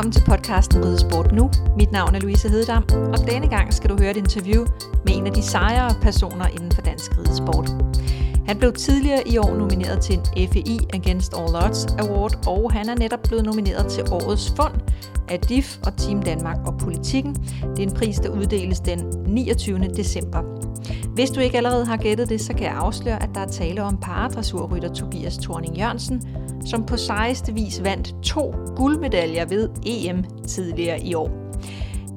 Velkommen til podcasten Ridesport Nu. Mit navn er Louise Hededam, og denne gang skal du høre et interview med en af de sejere personer inden for dansk ridesport. Han blev tidligere i år nomineret til en FEI Against All Odds Award, og han er netop blevet nomineret til Årets Fund af DIF og Team Danmark og Politikken. Det er en pris, der uddeles den 29. december. Hvis du ikke allerede har gættet det, så kan jeg afsløre, at der er tale om paradressurrytter Tobias Thorning Jørgensen, som på sejeste vis vandt to guldmedaljer ved EM tidligere i år.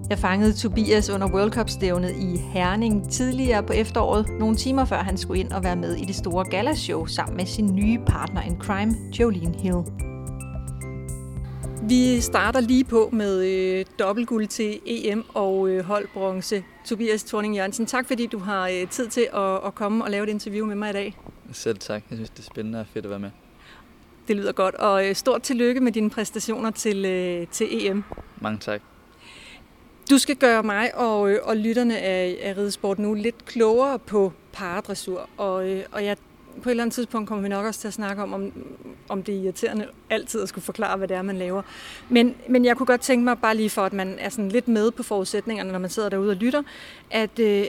Jeg fangede Tobias under World Cup-stævnet i Herning tidligere på efteråret, nogle timer før han skulle ind og være med i det store galashow sammen med sin nye partner in crime, Jolene Hill. Vi starter lige på med øh, dobbeltguld til EM og øh, holdbronze. Tobias Thorning Jørgensen, tak fordi du har øh, tid til at, at komme og lave et interview med mig i dag. Selv tak. Jeg synes, det er spændende og fedt at være med. Det lyder godt, og øh, stort tillykke med dine præstationer til, øh, til EM. Mange tak. Du skal gøre mig og, og lytterne af, af ridesport nu lidt klogere på paradressur, og, og jeg på et eller andet tidspunkt kommer vi nok også til at snakke om, om, om det er irriterende altid at skulle forklare, hvad det er, man laver. Men, men jeg kunne godt tænke mig, bare lige for at man er sådan lidt med på forudsætningerne, når man sidder derude og lytter, at, øh,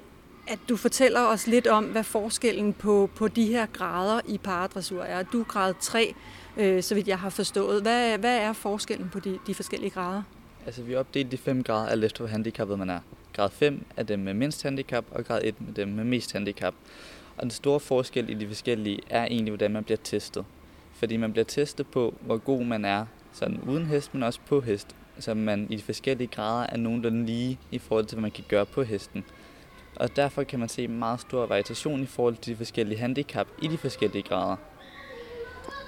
at du fortæller os lidt om, hvad forskellen på, på de her grader i paradressur er. Du er grad 3, øh, så vidt jeg har forstået. Hvad, hvad er forskellen på de, de forskellige grader? Altså, vi har opdelt de fem grader alt efter, hvor handicappet man er. Grad 5 er dem med mindst handicap, og grad 1 er dem med mest handicap. Og den store forskel i de forskellige er egentlig, hvordan man bliver testet. Fordi man bliver testet på, hvor god man er, sådan uden hest, men også på hest. Så man i de forskellige grader er nogenlunde lige i forhold til, hvad man kan gøre på hesten. Og derfor kan man se meget stor variation i forhold til de forskellige handicap i de forskellige grader.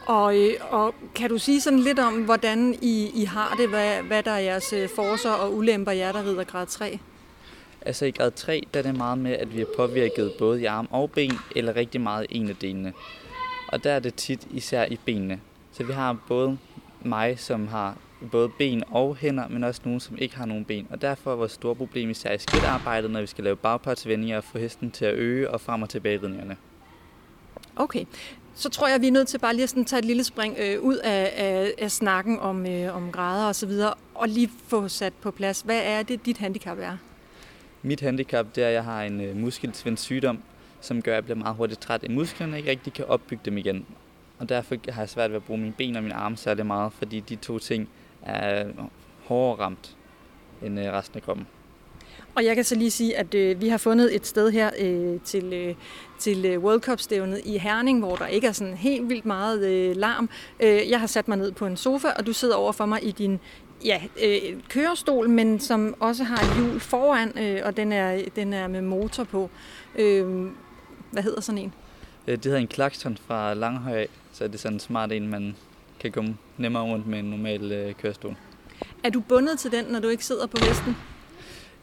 Og, øh, og kan du sige sådan lidt om, hvordan I, I har det, hvad, hvad der er jeres øh, forser og ulemper, jer der rider grad 3? Altså i grad 3, der er det meget med, at vi har påvirket både i arm og ben, eller rigtig meget i en af delene. Og der er det tit især i benene. Så vi har både mig, som har både ben og hænder, men også nogen, som ikke har nogen ben. Og derfor er vores store problem især i skridtarbejdet, når vi skal lave bagpartsvendinger og få hesten til at øge og frem og tilbage ridningerne. Okay, så tror jeg, at vi er nødt til bare lige at tage et lille spring øh, ud af, af, af snakken om, øh, om grader og så videre, og lige få sat på plads. Hvad er det, dit handicap er? Mit handicap det er, at jeg har en øh, sygdom, som gør, at jeg bliver meget hurtigt træt i musklerne og ikke rigtig kan opbygge dem igen. Og derfor har jeg svært ved at bruge mine ben og mine arme særlig meget, fordi de to ting er øh, hårdere ramt end øh, resten af kroppen. Og jeg kan så lige sige, at øh, vi har fundet et sted her øh, til, øh, til øh, World Cup-stævnet i Herning, hvor der ikke er sådan helt vildt meget øh, larm. Øh, jeg har sat mig ned på en sofa, og du sidder over for mig i din ja, øh, kørestol, men som også har et hjul foran, øh, og den er, den er med motor på. Øh, hvad hedder sådan en? Øh, det hedder en Klaxton fra Langhøj, så er det sådan en smart en, man kan gå nemmere rundt med en normal øh, kørestol. Er du bundet til den, når du ikke sidder på hesten?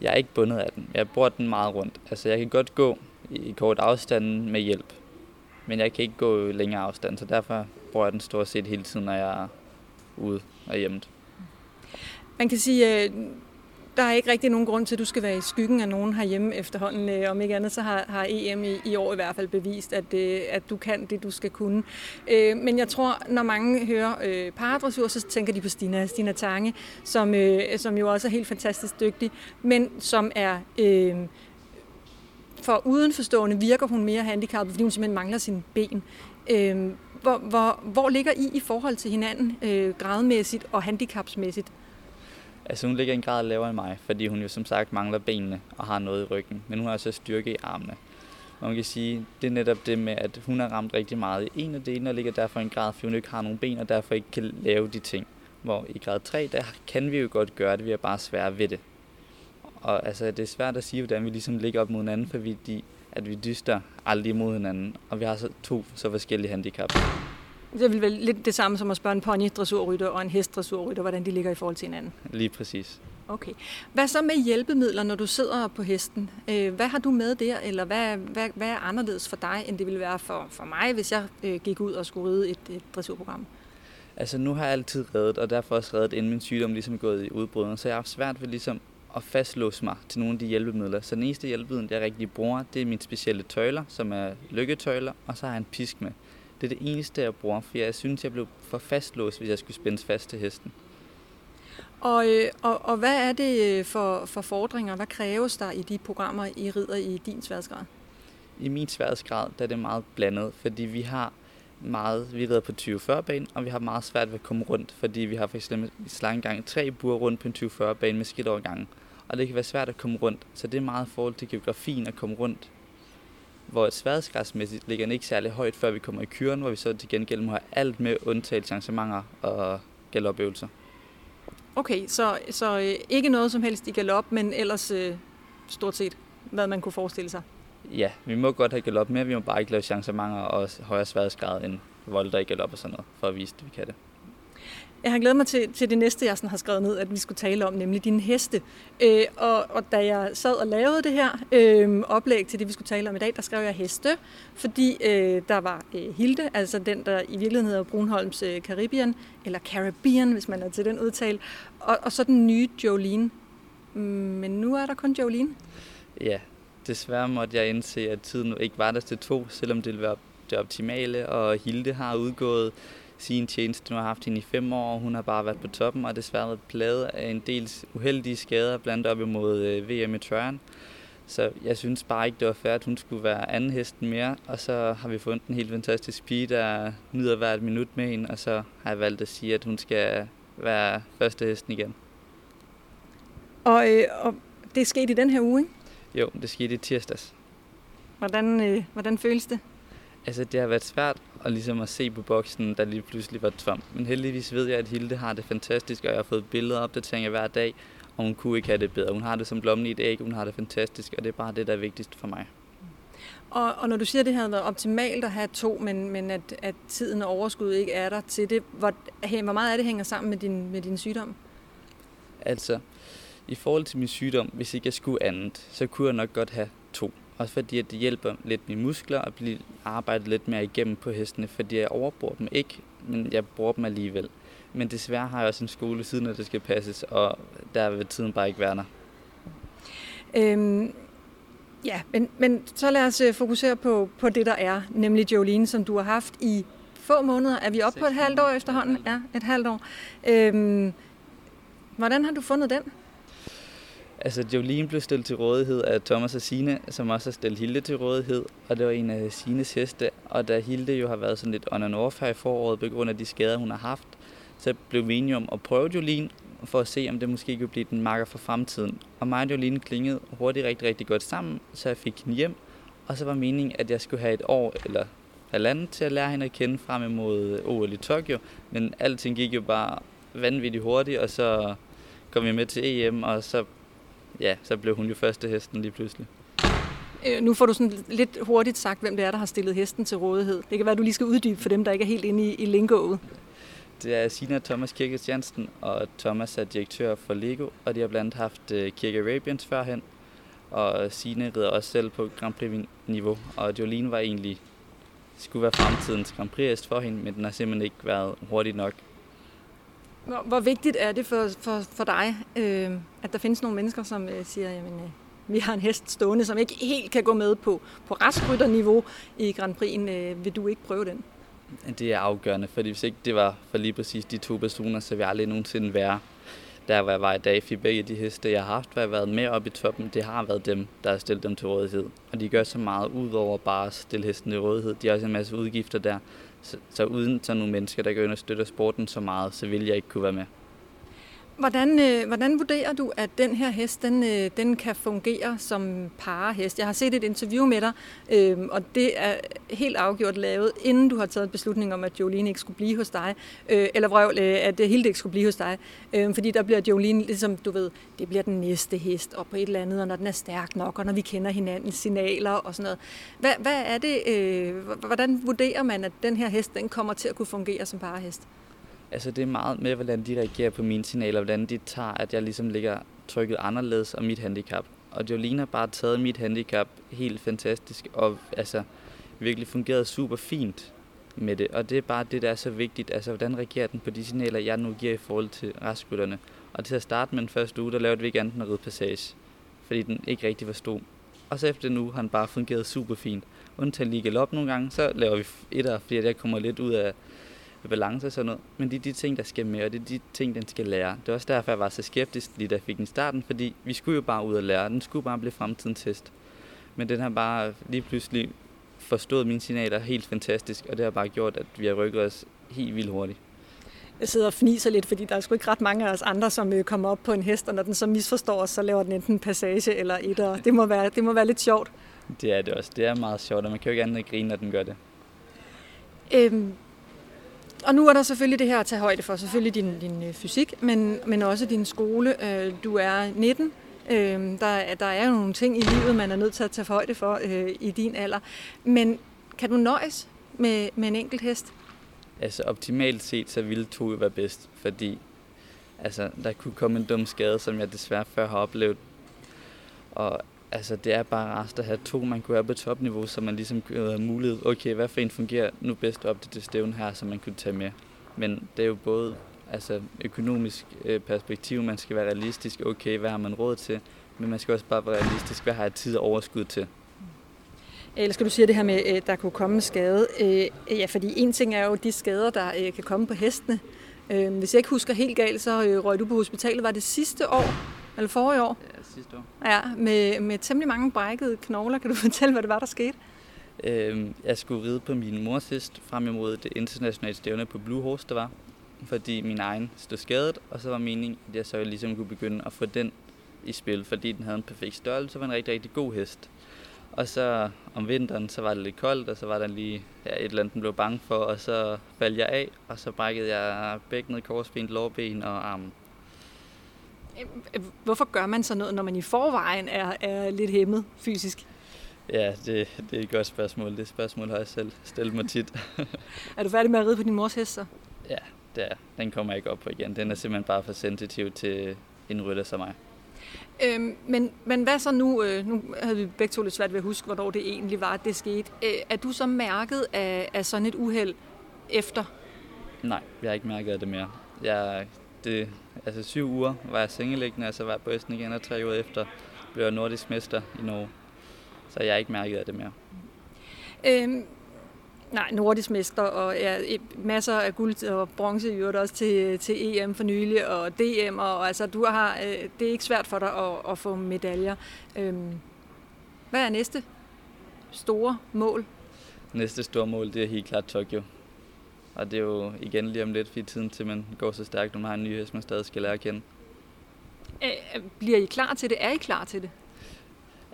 Jeg er ikke bundet af den. Jeg bruger den meget rundt. Altså, jeg kan godt gå i kort afstand med hjælp, men jeg kan ikke gå længere afstand, så derfor bruger jeg den stort set hele tiden, når jeg er ude og hjemme. Man kan sige, øh, der er ikke rigtig nogen grund til, at du skal være i skyggen af nogen herhjemme efterhånden. Øh, om ikke andet, så har, har EM i, i år i hvert fald bevist, at, øh, at du kan det, du skal kunne. Men jeg tror, når mange hører paradressur, så tænker de på Stina, Stina Tange, som, som jo også er helt fantastisk dygtig, men som er... Øh, for udenforstående virker hun mere handicappet, fordi hun simpelthen mangler sine ben. Øh, hvor, hvor, hvor ligger I i forhold til hinanden, øh, gradmæssigt og handicapsmæssigt? Altså hun ligger en grad lavere end mig, fordi hun jo som sagt mangler benene og har noget i ryggen. Men hun har også styrke i armene. Og man kan sige, det er netop det med, at hun har ramt rigtig meget i en af delene, og ligger derfor i en grad, fordi hun ikke har nogen ben, og derfor ikke kan lave de ting. Hvor i grad 3, der kan vi jo godt gøre det, vi er bare svære ved det. Og altså, det er svært at sige, hvordan vi ligesom ligger op mod hinanden, fordi at vi dyster aldrig mod hinanden, og vi har så to så forskellige handicap. Det vil vel lidt det samme som at spørge en pony dressurrytter og en hest dressurrytter, hvordan de ligger i forhold til hinanden. Lige præcis. Okay. Hvad så med hjælpemidler, når du sidder på hesten? Øh, hvad har du med der, eller hvad, hvad, hvad er anderledes for dig, end det ville være for, for mig, hvis jeg øh, gik ud og skulle ride et, et dressurprogram? Altså nu har jeg altid reddet, og derfor også reddet, inden min sygdom ligesom er gået i udbrud. Så jeg har haft svært ved ligesom at fastlåse mig til nogle af de hjælpemidler. Så den eneste hjælpemiddel, jeg rigtig bruger, det er mine specielle tøjler, som er lykketøjler, og så har jeg en pisk med. Det er det eneste, jeg bruger, for jeg synes, jeg blev for fastlåst, hvis jeg skulle spændes fast til hesten. Og, øh, og, og hvad er det øh, for, for fordringer? Hvad kræves der i de programmer, I rider i din sværdsgrad? I min sværdsgrad der er det meget blandet, fordi vi har meget, vi rider på 20-40 bane, og vi har meget svært ved at komme rundt, fordi vi har for eksempel i gang tre buer rundt på en 20-40 bane med skridtovergangen. Og det kan være svært at komme rundt, så det er meget i forhold til geografien at komme rundt. Hvor sværdsgradsmæssigt ligger den ikke særlig højt, før vi kommer i kyren, hvor vi så til gengæld må have alt med undtagelse arrangementer og galopøvelser. Okay, så, så øh, ikke noget som helst i galop, men ellers øh, stort set, hvad man kunne forestille sig? Ja, vi må godt have galop med, vi må bare ikke lave chancemanger og højere sværhedsgrad end volder i galop og sådan noget, for at vise, at vi kan det. Jeg har glædet mig til, til det næste, jeg sådan har skrevet ned, at vi skulle tale om, nemlig dine heste. Øh, og, og da jeg sad og lavede det her øh, oplæg til det, vi skulle tale om i dag, der skrev jeg heste, fordi øh, der var øh, Hilde, altså den, der i virkeligheden hedder Brunholms øh, Caribbean, eller Caribbean, hvis man er til den udtale, og, og så den nye Jolene. Mm, men nu er der kun Jolene. Ja, desværre måtte jeg indse, at tiden ikke var der til to, selvom det ville være det optimale, og Hilde har udgået sin tjeneste. Nu har haft hende i fem år, og hun har bare været på toppen, og desværre været pladet af en del uheldige skader, blandt op imod øh, VM i Trøren. Så jeg synes bare ikke, det var fair, at hun skulle være anden hesten mere. Og så har vi fundet en helt fantastisk pige, der nyder hvert minut med hende. Og så har jeg valgt at sige, at hun skal være første hesten igen. Og, øh, og det skete i den her uge, ikke? Jo, det skete i tirsdags. Hvordan, øh, hvordan føles det? Altså, det har været svært at, ligesom at se på boksen, der lige pludselig var tom. Men heldigvis ved jeg, at Hilde har det fantastisk, og jeg har fået billeder og opdateringer hver dag, og hun kunne ikke have det bedre. Hun har det som blommen i et æg, hun har det fantastisk, og det er bare det, der er vigtigst for mig. Og, og når du siger, at det havde været optimalt at have to, men, men at, at tiden og overskud ikke er der til det, hvor, hvor meget af det hænger sammen med din, med din sygdom? Altså, i forhold til min sygdom, hvis ikke jeg skulle andet, så kunne jeg nok godt have to. Også fordi at det hjælper lidt mine muskler at blive arbejdet lidt mere igennem på hestene, fordi jeg overbruger dem ikke, men jeg bruger dem alligevel. Men desværre har jeg også en skole siden, at det skal passes, og der vil tiden bare ikke være der. Øhm, ja, men, men så lad os øh, fokusere på, på det, der er, nemlig Jolene, som du har haft i få måneder. Er vi oppe på et halvt år efterhånden? Ja, et halvt år. Øhm, hvordan har du fundet den? Altså, Jolene blev stillet til rådighed af Thomas og Sine, som også har stillet Hilde til rådighed, og det var en af Sines heste. Og da Hilde jo har været sådan lidt on and off her i foråret på grund af de skader, hun har haft, så blev vi enige om at prøve Jolene, for at se, om det måske kunne blive den marker for fremtiden. Og mig og Jolene klingede hurtigt rigtig, rigtig godt sammen, så jeg fik hende hjem. Og så var meningen, at jeg skulle have et år eller halvandet til at lære hende at kende frem imod OL i Tokyo. Men alting gik jo bare vanvittigt hurtigt, og så kom vi med til EM, og så ja, så blev hun jo første hesten lige pludselig. Øh, nu får du sådan lidt hurtigt sagt, hvem det er, der har stillet hesten til rådighed. Det kan være, at du lige skal uddybe for dem, der ikke er helt inde i, i lingoet. Det er Sina Thomas Kirkes Jansen, og Thomas er direktør for Lego, og de har blandt andet haft øh, Kirke Arabians førhen. Og Sine rider også selv på Grand Prix-niveau, og Jolene var egentlig skulle være fremtidens Grand Prix for hende, men den har simpelthen ikke været hurtigt nok hvor, hvor vigtigt er det for, for, for dig, øh, at der findes nogle mennesker, som øh, siger, jamen, øh, vi har en hest stående, som ikke helt kan gå med på, på restrytterniveau i Grand Prix'en. Øh, vil du ikke prøve den? Det er afgørende, fordi hvis ikke det var for lige præcis de to personer, så ville jeg aldrig nogensinde være der, hvor jeg var i dag. For begge de heste, jeg har haft, hvor jeg har været med op i toppen, det har været dem, der har stillet dem til rådighed. Og de gør så meget ud over bare at stille hesten til rådighed. De har også en masse udgifter der. Så, så uden sådan nogle mennesker, der kan understøtte støtter sporten så meget, så ville jeg ikke kunne være med. Hvordan, øh, hvordan vurderer du, at den her hest den, øh, den kan fungere som parehest? Jeg har set et interview med dig, øh, og det er helt afgjort lavet, inden du har taget beslutning om, at Jolene ikke skulle blive hos dig, øh, eller vrøvl, øh, at Hilde ikke skulle blive hos dig. Øh, fordi der bliver Jolene, ligesom du ved, det bliver den næste hest, og på et eller andet, og når den er stærk nok, og når vi kender hinandens signaler og sådan noget. Hvad, hvad er det, øh, hvordan vurderer man, at den her hest den kommer til at kunne fungere som parehest? Altså det er meget med, hvordan de reagerer på mine signaler, hvordan de tager, at jeg ligesom ligger trykket anderledes om mit handicap. Og Jolene har bare taget mit handicap helt fantastisk, og altså virkelig fungeret super fint med det. Og det er bare det, der er så vigtigt. Altså, hvordan reagerer den på de signaler, jeg nu giver i forhold til restrytterne. Og til at starte med den første uge, der lavede vi ikke andet end passage, fordi den ikke rigtig forstod. Og så efter nu har den bare fungeret super fint. Undtagen lige galop nogle gange, så laver vi etter, fordi jeg kommer lidt ud af med balance og sådan noget. Men det er de ting, der skal med, og det er de ting, den skal lære. Det er også derfor, jeg var så skeptisk, lige da jeg fik den i starten, fordi vi skulle jo bare ud og lære. Den skulle bare blive fremtidens test. Men den har bare lige pludselig forstået mine signaler helt fantastisk, og det har bare gjort, at vi har rykket os helt vildt hurtigt. Jeg sidder og fniser lidt, fordi der er sgu ikke ret mange af os andre, som øh, kommer op på en hest, og når den så misforstår os, så laver den enten en passage eller et, og det må være, det må være lidt sjovt. Det er det også. Det er meget sjovt, og man kan jo ikke andet grine, når den gør det. Øhm, og nu er der selvfølgelig det her at tage højde for, selvfølgelig din, din øh, fysik, men, men også din skole. Øh, du er 19, øh, der, der er jo nogle ting i livet, man er nødt til at tage højde for øh, i din alder. Men kan du nøjes med, med en enkelt hest? Altså optimalt set, så ville to jo være bedst, fordi altså, der kunne komme en dum skade, som jeg desværre før har oplevet. Og altså, det er bare rest at have to, man kunne have på topniveau, så man ligesom kunne have mulighed, okay, hvad for en fungerer nu bedst op til det stævn her, som man kunne tage med. Men det er jo både altså, økonomisk øh, perspektiv, man skal være realistisk, okay, hvad har man råd til, men man skal også bare være realistisk, hvad har jeg tid og overskud til. Eller skal du sige det her med, at der kunne komme skade? Øh, ja, fordi en ting er jo de skader, der kan komme på hestene. Hvis jeg ikke husker helt galt, så røg du på hospitalet. Var det sidste år, eller forrige år? Ja, sidste år. Ja, med, med temmelig mange brækkede knogler. Kan du fortælle, hvad det var, der skete? Øhm, jeg skulle ride på min mors hest frem imod det internationale stævne på Blue Horse, der var. Fordi min egen stod skadet, og så var meningen, at jeg så ligesom kunne begynde at få den i spil, fordi den havde en perfekt størrelse, og var en rigtig, rigtig god hest. Og så om vinteren, så var det lidt koldt, og så var der lige ja, et eller andet, den blev bange for, og så faldt jeg af, og så brækkede jeg bækkenet, korsben, lårben og armen. Hvorfor gør man så noget, når man i forvejen er, er lidt hæmmet fysisk? Ja, det, det er et godt spørgsmål. Det spørgsmål har jeg selv stillet mig tit. er du færdig med at ride på din mors hest så? Ja, det er. Den kommer ikke op på igen. Den er simpelthen bare for sensitiv til en rytter som mig. Øhm, men, men hvad så nu? Øh, nu havde vi begge to lidt svært ved at huske, hvornår det egentlig var, at det skete. Øh, er du så mærket af, af sådan et uheld efter? Nej, jeg har ikke mærket af det mere. Jeg, det, altså syv uger var jeg sengeliggende, og så var jeg på Østen igen, og tre uger efter blev jeg nordisk mester i Norge. Så jeg har ikke mærket af det mere. Øhm, nej, nordisk mester, og ja, masser af guld og bronze i øvrigt også til, til EM for nylig, og DM, og altså, du har, øh, det er ikke svært for dig at, at få medaljer. Øhm, hvad er næste store mål? Næste store mål, det er helt klart Tokyo. Og det er jo igen lige om lidt, fordi tiden til man går så stærkt, når man har en ny hest, man stadig skal lære at kende. Bliver I klar til det? Er I klar til det?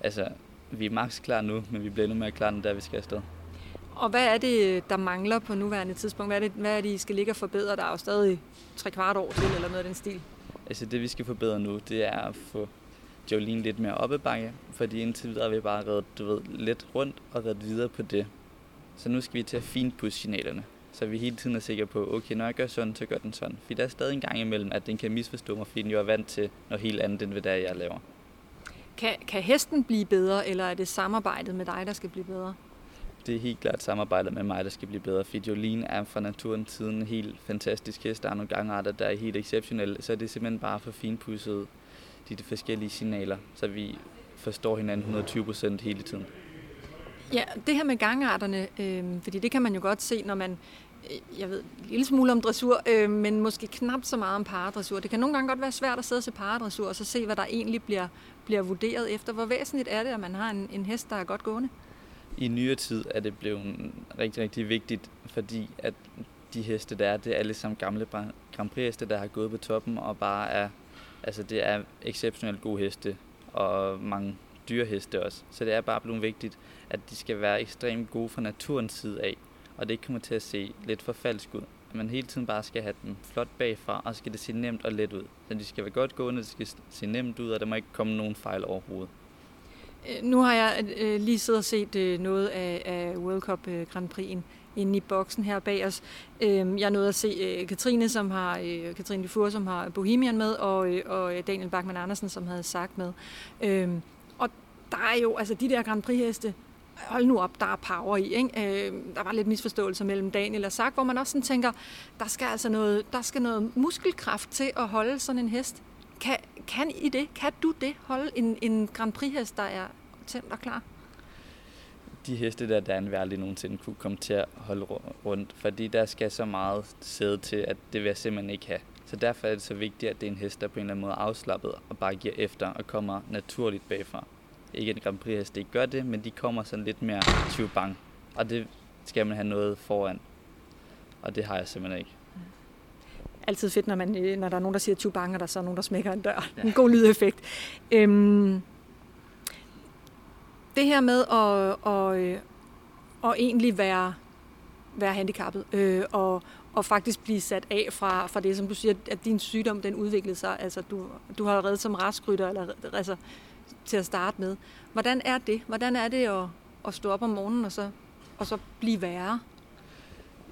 Altså, vi er maks klar nu, men vi bliver endnu mere klar, da vi skal afsted. Og hvad er det, der mangler på nuværende tidspunkt? Hvad er det, hvad er det I skal ligge og forbedre? Der er jo stadig tre kvart år til, eller noget af den stil. Altså det, vi skal forbedre nu, det er at få Jolene lidt mere op ad bakke, fordi indtil videre har vi bare reddet du ved, lidt rundt og reddet videre på det. Så nu skal vi til at finpudse signalerne så vi hele tiden er sikre på, okay, når jeg gør sådan, så gør den sådan. Fordi der er stadig en gang imellem, at den kan misforstå mig, fordi den jo er vant til noget helt andet, end hvad det er, jeg laver. Kan, kan hesten blive bedre, eller er det samarbejdet med dig, der skal blive bedre? Det er helt klart samarbejdet med mig, der skal blive bedre. Fordi Jolene er fra naturens side en helt fantastisk hest. Der er nogle gangarter, der er helt exceptionelle. Så det er simpelthen bare for finpudset de, de forskellige signaler, så vi forstår hinanden 120 procent hele tiden. Ja, det her med gangarterne, øh, fordi det kan man jo godt se, når man, øh, jeg ved en lille smule om dressur, øh, men måske knap så meget om paradressur. Det kan nogle gange godt være svært at sidde og se paradressur, og så se, hvad der egentlig bliver, bliver vurderet efter. Hvor væsentligt er det, at man har en, en hest, der er godt gående? I nyere tid er det blevet rigtig, rigtig vigtigt, fordi at de heste, der er, det er alle sammen gamle Grand Prix-heste, der har gået på toppen, og bare er, altså det er exceptionelt gode heste, og mange dyre heste også. Så det er bare blevet vigtigt, at de skal være ekstremt gode fra naturens side af, og det ikke kommer til at se lidt for falsk ud. At man hele tiden bare skal have dem flot bagfra, og skal det se nemt og let ud. Så de skal være godt gående, det skal se nemt ud, og der må ikke komme nogen fejl overhovedet. Øh, nu har jeg øh, lige siddet og set øh, noget af, af World Cup øh, Grand Prix'en inde i boksen her bag os. Øh, jeg nåede at se øh, Katrine, som har, øh, Katrine Dufour, som har Bohemian med, og, øh, og Daniel Bachmann Andersen, som havde sagt med. Øh, der er jo, altså de der Grand Prix-heste, hold nu op, der er power i. Ikke? Øh, der var lidt misforståelse mellem Daniel og Sak, hvor man også sådan tænker, der skal altså noget, der skal noget muskelkraft til at holde sådan en hest. Kan, kan I det? Kan du det? Holde en, en Grand Prix-hest, der er tændt og klar? de heste der, der er aldrig nogensinde kunne komme til at holde rundt, fordi der skal så meget sæde til, at det vil jeg simpelthen ikke have. Så derfor er det så vigtigt, at det er en hest, der på en eller anden måde er afslappet og bare giver efter og kommer naturligt bagfra. Ikke en Grand Prix hest ikke gør det, men de kommer sådan lidt mere bang. Og det skal man have noget foran. Og det har jeg simpelthen ikke. Altid fedt, når, man, når der er nogen, der siger bang, og der er så nogen, der smækker en dør. Ja. En god lydeffekt. Øhm, det her med at, at, øh, at egentlig være, være handicappet øh, og, og faktisk blive sat af fra, fra det, som du siger, at din sygdom den udviklede sig. Altså, du, du har reddet som raskrytter eller, altså, til at starte med. Hvordan er det? Hvordan er det at, at stå op om morgenen og så, og så blive værre?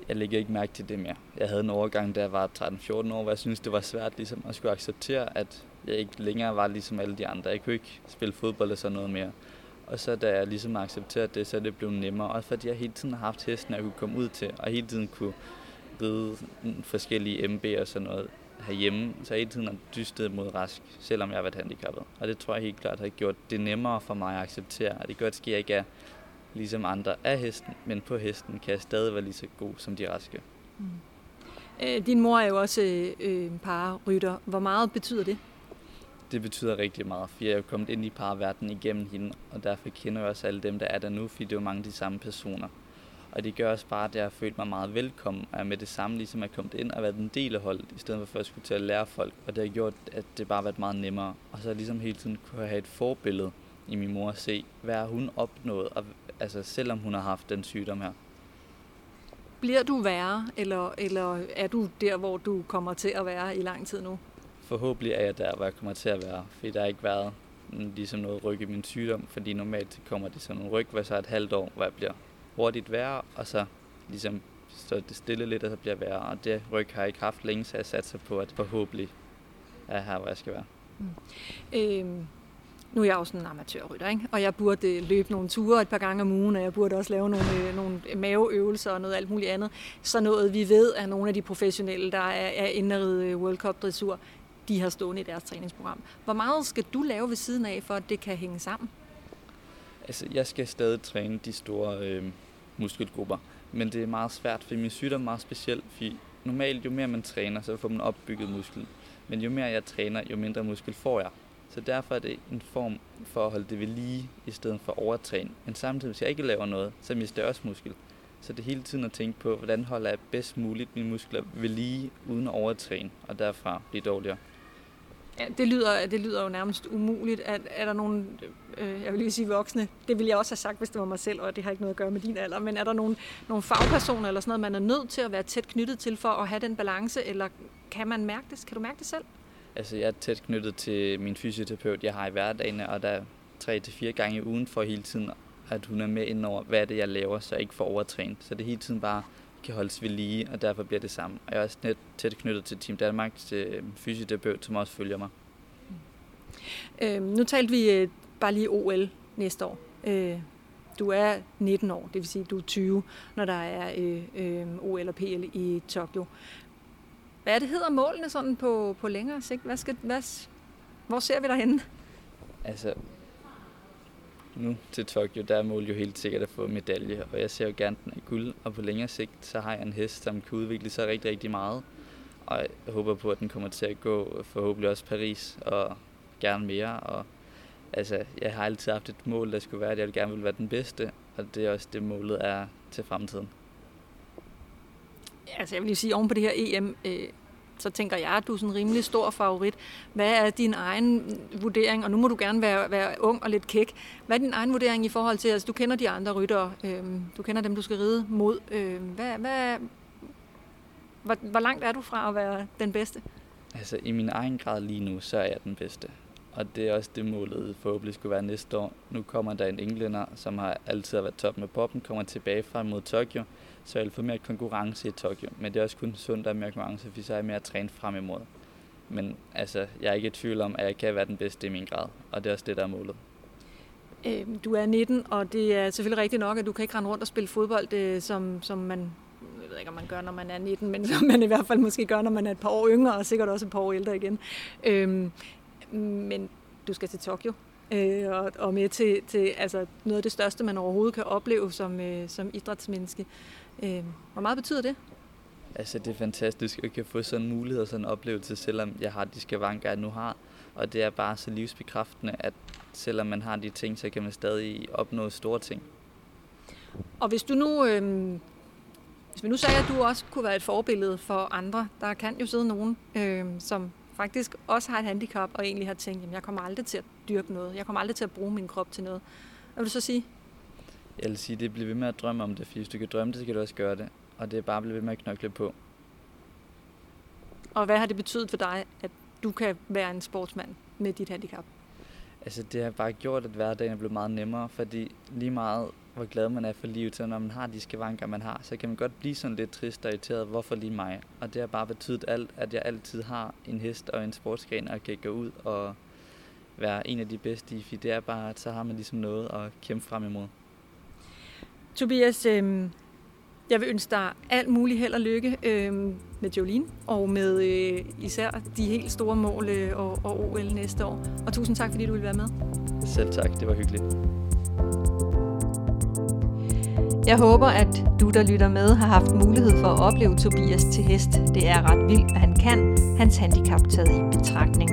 Jeg lægger ikke mærke til det mere. Jeg havde en overgang, da jeg var 13-14 år, hvor jeg synes det var svært ligesom, at skulle acceptere, at jeg ikke længere var ligesom alle de andre. Jeg kunne ikke spille fodbold eller sådan noget mere. Og så da jeg ligesom accepterede det, så er det blevet nemmere. Også fordi jeg hele tiden har haft hesten, jeg kunne komme ud til, og hele tiden kunne ride forskellige MB og sådan noget herhjemme, så jeg hele tiden har dystet mod rask, selvom jeg har været handicappet. Og det tror jeg helt klart har gjort det nemmere for mig at acceptere, at det gør, at jeg ikke er ligesom andre af hesten, men på hesten kan jeg stadig være lige så god som de raske. Mm. Øh, din mor er jo også øh, pararytter. Hvor meget betyder det? Det betyder rigtig meget, for jeg er jo kommet ind i parverden igennem hende, og derfor kender jeg også alle dem, der er der nu, fordi det er jo mange af de samme personer. Og det gør også bare, at jeg har følt mig meget velkommen, og med det samme ligesom er kommet ind og været en del af holdet, i stedet for at jeg skulle til at lære folk. Og det har gjort, at det bare har været meget nemmere. Og så ligesom hele tiden kunne have et forbillede i min mor at se, hvad hun opnået, og, altså selvom hun har haft den sygdom her. Bliver du værre, eller, eller er du der, hvor du kommer til at være i lang tid nu? Forhåbentlig er jeg der, hvor jeg kommer til at være, fordi der har ikke været ligesom noget ryg i min sygdom, fordi normalt kommer det sådan en ryg, hvor så et halvt år, hvor jeg bliver hurtigt værre, og så ligesom så det stille lidt, og så bliver værre. Og det ryg har jeg ikke haft længe, så jeg satser på, at forhåbentlig er her, hvor jeg skal være. Mm. Øhm, nu er jeg også en amatørrytter, ikke? og jeg burde løbe nogle ture et par gange om ugen, og jeg burde også lave nogle, øh, nogle maveøvelser og noget alt muligt andet. Så noget vi ved, at nogle af de professionelle, der er, er indrede øh, World Cup dressur, de har stående i deres træningsprogram. Hvor meget skal du lave ved siden af, for at det kan hænge sammen? Altså, jeg skal stadig træne de store øh, muskelgrupper, men det er meget svært, for min sygdom er meget speciel, fordi normalt jo mere man træner, så får man opbygget muskel. Men jo mere jeg træner, jo mindre muskel får jeg. Så derfor er det en form for at holde det ved lige, i stedet for overtræne. Men samtidig, hvis jeg ikke laver noget, så mister jeg også muskel. Så det er hele tiden at tænke på, hvordan holder jeg bedst muligt mine muskler ved lige, uden at overtræne, og derfra blive dårligere. Ja, det lyder, det lyder jo nærmest umuligt. Er, er der nogle, øh, jeg vil lige sige voksne, det ville jeg også have sagt, hvis det var mig selv, og det har ikke noget at gøre med din alder, men er der nogle, nogle fagpersoner eller sådan noget, man er nødt til at være tæt knyttet til for at have den balance, eller kan man mærke det? Kan du mærke det selv? Altså, jeg er tæt knyttet til min fysioterapeut, jeg har i hverdagen, og der er tre til fire gange i ugen for hele tiden, at hun er med ind over, hvad er det, jeg laver, så jeg ikke får overtrænet. Så det er hele tiden bare kan holdes ved lige, og derfor bliver det samme. Og jeg er også net tæt knyttet til Team Danmark, til fysioterapeut, som også følger mig. Øh, nu talte vi øh, bare lige OL næste år. Øh, du er 19 år, det vil sige, du er 20, når der er øh, øh, OL og PL i Tokyo. Hvad er det hedder målene sådan på, på længere sigt? Hvad skal, hvad, hvor ser vi dig henne? Altså, nu til Tokyo, der er målet jo helt sikkert at få medalje, og jeg ser jo gerne den af guld, og på længere sigt, så har jeg en hest, som kan udvikle sig rigtig, rigtig meget, og jeg håber på, at den kommer til at gå forhåbentlig også Paris, og gerne mere, og altså, jeg har altid haft et mål, der skulle være, at jeg gerne vil være den bedste, og det er også det, målet er til fremtiden. Altså, jeg vil lige sige, oven på det her EM, øh, så tænker jeg, at du er sådan en rimelig stor favorit. Hvad er din egen vurdering, og nu må du gerne være, være ung og lidt kæk, hvad er din egen vurdering i forhold til, altså du kender de andre ryttere, øh, du kender dem, du skal ride mod. Øh, hvad, hvad, hvor, hvor langt er du fra at være den bedste? Altså i min egen grad lige nu, så er jeg den bedste. Og det er også det målet forhåbentlig skulle være næste år. Nu kommer der en englænder, som har altid været top med poppen, kommer tilbage fra mod Tokyo så jeg vil få mere konkurrence i Tokyo. Men det er også kun sundt, at mere konkurrence, fordi så er jeg mere trænet frem imod. Men altså, jeg er ikke i tvivl om, at jeg kan være den bedste i min grad, og det er også det, der er målet. Øhm, du er 19, og det er selvfølgelig rigtigt nok, at du kan ikke rende rundt og spille fodbold, øh, som, som man jeg ved ikke, om man gør, når man er 19, men som man i hvert fald måske gør, når man er et par år yngre, og sikkert også et par år ældre igen. Øhm, men du skal til Tokyo. øh, og, og med til, til altså noget af det største, man overhovedet kan opleve som, øh, som idrætsmenneske. Øh, hvor meget betyder det? Altså, det er fantastisk at kan få sådan en mulighed og sådan en oplevelse, selvom jeg har de skavanker, jeg nu har. Og det er bare så livsbekræftende, at selvom man har de ting, så kan man stadig opnå store ting. Og hvis du nu, øh, hvis vi nu sagde, at du også kunne være et forbillede for andre, der kan jo sidde nogen, øh, som faktisk også har et handicap, og egentlig har tænkt, at jeg kommer aldrig til at dyrke noget, jeg kommer aldrig til at bruge min krop til noget. Hvad vil du så sige? Jeg vil sige, det bliver ved med at drømme om det, for hvis du kan drømme det, så kan du også gøre det. Og det er bare at blive ved med at knokle på. Og hvad har det betydet for dig, at du kan være en sportsmand med dit handicap? Altså det har bare gjort, at hverdagen er blevet meget nemmere, fordi lige meget hvor glad man er for livet, så når man har de skavanker, man har, så kan man godt blive sådan lidt trist og irriteret, hvorfor lige mig? Og det har bare betydet alt, at jeg altid har en hest og en sportsgren, og kan gå ud og være en af de bedste i, for det er bare, at så har man ligesom noget at kæmpe frem imod. Tobias, øh, jeg vil ønske dig alt muligt held og lykke øh, med Jolene og med øh, især de helt store mål øh, og, og OL næste år. Og tusind tak, fordi du ville være med. Selv tak, det var hyggeligt. Jeg håber, at du, der lytter med, har haft mulighed for at opleve Tobias til hest. Det er ret vildt, hvad han kan, hans handicap taget i betragtning.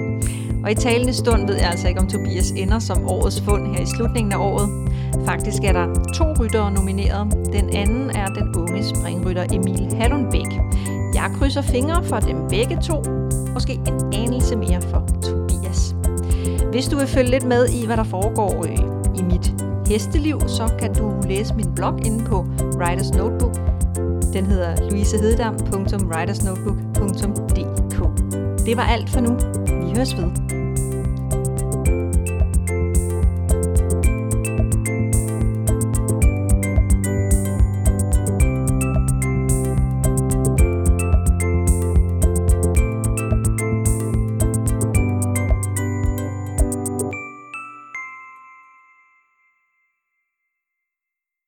Og i talende stund ved jeg altså ikke, om Tobias ender som årets fund her i slutningen af året. Faktisk er der to ryttere nomineret. Den anden er den unge springrytter Emil Hallundbæk. Jeg krydser fingre for dem begge to. Måske en anelse mere for Tobias. Hvis du vil følge lidt med i, hvad der foregår øh, i mit hesteliv, så kan du læse min blog inde på Writers Notebook. Den hedder louisehededam.writersnotebook.dk Det var alt for nu. Vi høres ved.